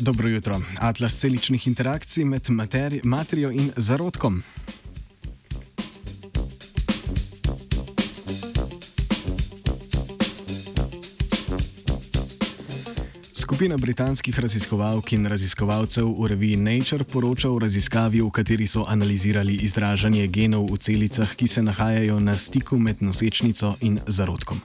Dobro jutro. Atlas celičnih interakcij med materi materijo in zarodkom. Skupina britanskih raziskovalk in raziskovalcev v reviji Nature poroča o raziskavi, v kateri so analizirali izražanje genov v celicah, ki se nahajajo na stiku med nosečnico in zarodkom.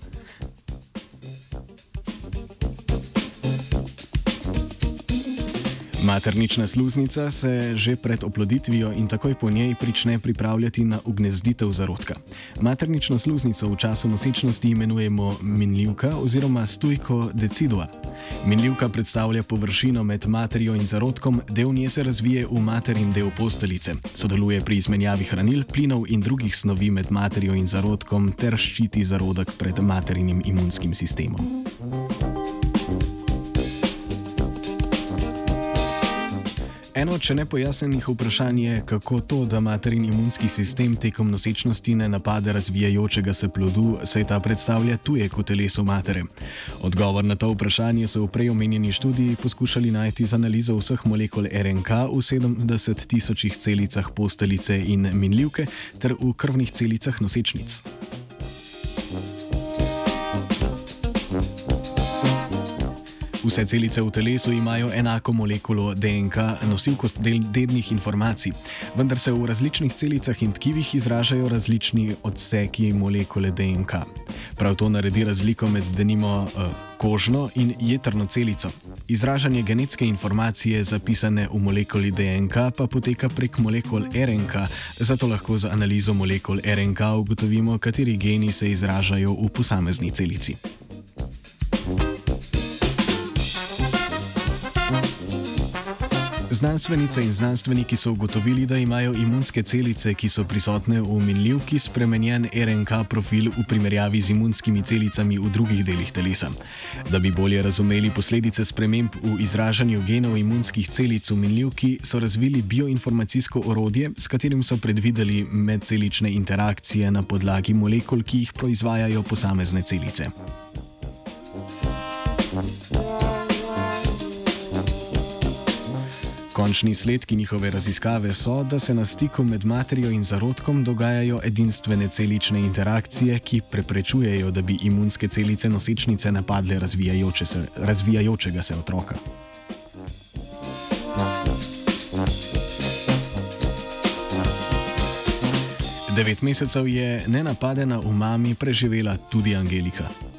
Maternična sluznica se že pred oploditvijo in takoj po njej prične pripravljati na ugnezditev zarodka. Maternično sluznico v času nosečnosti imenujemo minljivka oziroma stujko decidua. Minljivka predstavlja površino med materijo in zarodkom, del nje se razvije v materin del posteljice, sodeluje pri izmenjavi hranil, plinov in drugih snovi med materijo in zarodkom ter ščiti zarodek pred materinim imunskim sistemom. Eno, če ne pojasnenih vprašanj je, kako to, da materin imunski sistem tekom nosečnosti ne napade razvijajočega se plodu, se ta predstavlja tuje kot telesu matere. Odgovor na to vprašanje so v prej omenjeni študiji poskušali najti z analizo vseh molekul RNK v 70 tisočih celicah posteljice in minljivke ter v krvnih celicah nosečnic. Vse celice v telesu imajo enako molekulo DNK, nosilko dednih informacij, vendar se v različnih celicah in tkivih izražajo različni odseki molekule DNK. Prav to naredi razliko med denimo uh, kožno in jedrno celico. Izražanje genetske informacije zapisane v molekuli DNK pa poteka prek molekul RNK, zato lahko z analizo molekul RNK ugotovimo, kateri geni se izražajo v posamezni celici. Znanstvenice in znanstveniki so ugotovili, da imajo imunske celice, ki so prisotne v minljivki, spremenjen RNK profil v primerjavi z imunskimi celicami v drugih delih telesa. Da bi bolje razumeli posledice sprememb v izražanju genov imunskih celic v minljivki, so razvili bioinformacijsko orodje, s katerim so predvideli medcelične interakcije na podlagi molekul, ki jih proizvajajo posamezne celice. Končni sledki njihove raziskave so, da se na stiku med materijo in zarodkom dogajajo edinstvene celične interakcije, ki preprečujejo, da bi imunske celice nosečnice napadle razvijajoče se, razvijajočega se otroka. Devet mesecev je nenapadena v mami preživela tudi Angelika.